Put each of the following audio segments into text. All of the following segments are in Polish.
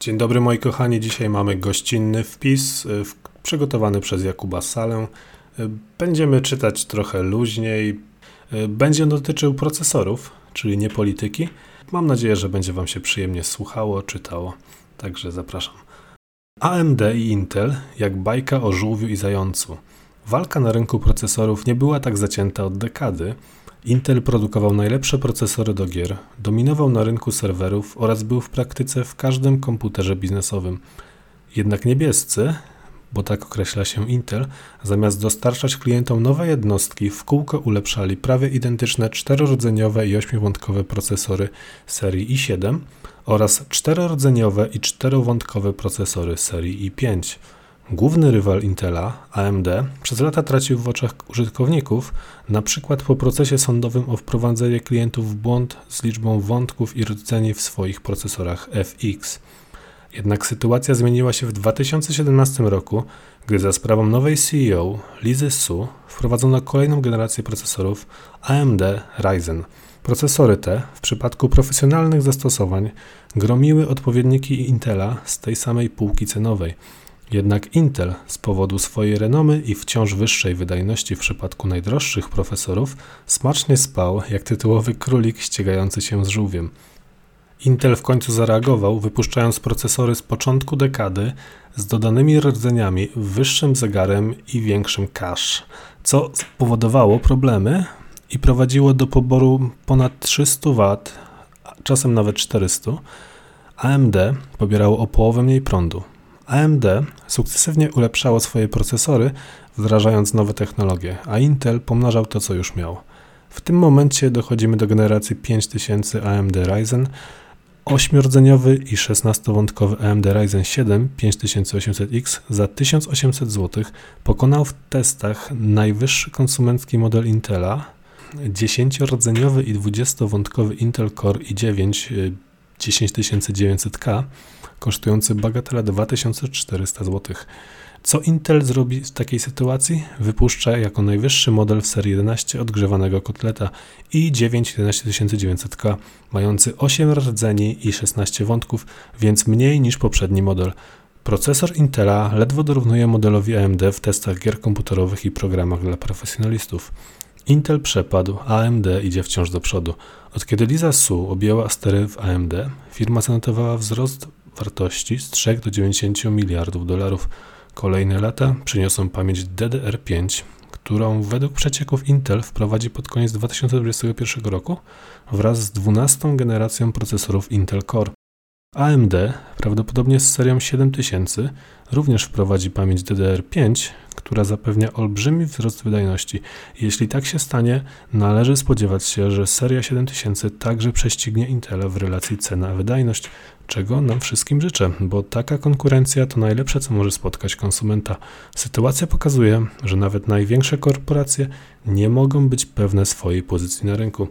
Dzień dobry moi kochani, dzisiaj mamy gościnny wpis y, przygotowany przez Jakuba Salę. Y, będziemy czytać trochę luźniej. Y, będzie on dotyczył procesorów, czyli nie polityki. Mam nadzieję, że będzie Wam się przyjemnie słuchało, czytało. Także zapraszam. AMD i Intel jak bajka o żółwiu i zającu. Walka na rynku procesorów nie była tak zacięta od dekady, Intel produkował najlepsze procesory do gier, dominował na rynku serwerów oraz był w praktyce w każdym komputerze biznesowym. Jednak niebiescy, bo tak określa się Intel, zamiast dostarczać klientom nowe jednostki, w kółko ulepszali prawie identyczne czterordzeniowe i ośmiowątkowe procesory serii i7 oraz czterordzeniowe i czterowątkowe procesory serii i5. Główny rywal Intela, AMD, przez lata tracił w oczach użytkowników, na przykład po procesie sądowym o wprowadzenie klientów w błąd z liczbą wątków i rdzeni w swoich procesorach FX. Jednak sytuacja zmieniła się w 2017 roku, gdy za sprawą nowej CEO, Lizy Su, wprowadzono kolejną generację procesorów AMD Ryzen. Procesory te, w przypadku profesjonalnych zastosowań, gromiły odpowiedniki Intela z tej samej półki cenowej – jednak Intel z powodu swojej renomy i wciąż wyższej wydajności w przypadku najdroższych profesorów smacznie spał jak tytułowy królik ścigający się z żółwiem. Intel w końcu zareagował, wypuszczając procesory z początku dekady z dodanymi rdzeniami, wyższym zegarem i większym cache, co spowodowało problemy i prowadziło do poboru ponad 300 W, czasem nawet 400. AMD pobierało o połowę mniej prądu. AMD sukcesywnie ulepszało swoje procesory, wdrażając nowe technologie, a Intel pomnażał to, co już miał. W tym momencie dochodzimy do generacji 5000 AMD Ryzen, 8-rdzeniowy i 16-wątkowy AMD Ryzen 7 5800X za 1800 zł pokonał w testach najwyższy konsumencki model Intela, 10-rdzeniowy i 20-wątkowy Intel Core i9 10900K kosztujący bagatela 2400 zł. Co Intel zrobi w takiej sytuacji? Wypuszcza jako najwyższy model w serii 11 odgrzewanego kotleta i9 11900K, mający 8 rdzeni i 16 wątków, więc mniej niż poprzedni model. Procesor Intela ledwo dorównuje modelowi AMD w testach gier komputerowych i programach dla profesjonalistów. Intel przepadł, AMD idzie wciąż do przodu. Od kiedy Lisa Su objęła stery w AMD, firma zanotowała wzrost wartości z 3 do 90 miliardów dolarów. Kolejne lata przyniosą pamięć DDR5, którą według przecieków Intel wprowadzi pod koniec 2021 roku wraz z 12 generacją procesorów Intel Core. AMD, prawdopodobnie z serią 7000, również wprowadzi pamięć DDR5, która zapewnia olbrzymi wzrost wydajności. Jeśli tak się stanie, należy spodziewać się, że seria 7000 także prześcignie Intela w relacji cena-wydajność, czego nam wszystkim życzę, bo taka konkurencja to najlepsze, co może spotkać konsumenta. Sytuacja pokazuje, że nawet największe korporacje nie mogą być pewne swojej pozycji na rynku.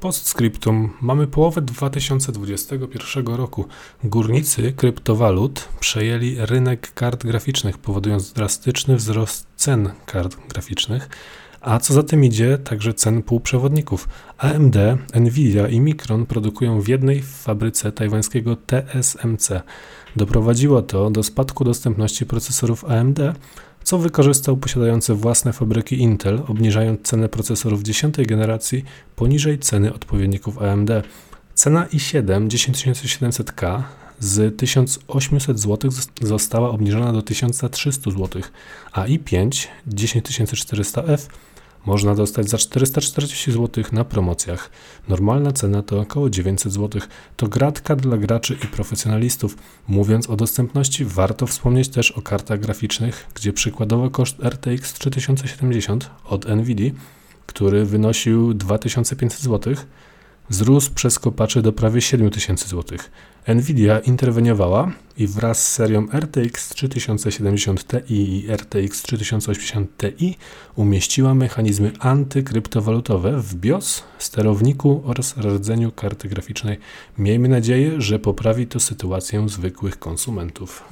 Postscriptum. Mamy połowę 2021 roku. Górnicy kryptowalut przejęli rynek kart graficznych, powodując drastyczny wzrost cen kart graficznych, a co za tym idzie, także cen półprzewodników. AMD, Nvidia i Micron produkują w jednej fabryce tajwańskiego TSMC. Doprowadziło to do spadku dostępności procesorów AMD, co wykorzystał posiadający własne fabryki Intel, obniżając cenę procesorów 10 generacji poniżej ceny odpowiedników AMD. Cena i7 10700K z 1800 zł została obniżona do 1300 zł, a i5 10400F można dostać za 440 zł na promocjach. Normalna cena to około 900 zł. To gratka dla graczy i profesjonalistów. Mówiąc o dostępności, warto wspomnieć też o kartach graficznych, gdzie przykładowo koszt RTX 3070 od Nvidia, który wynosił 2500 zł, wzrósł przez kopaczy do prawie 7000 zł. Nvidia interweniowała i wraz z serią RTX 3070 Ti i RTX 3080 Ti umieściła mechanizmy antykryptowalutowe w BIOS, sterowniku oraz rdzeniu karty graficznej. Miejmy nadzieję, że poprawi to sytuację zwykłych konsumentów.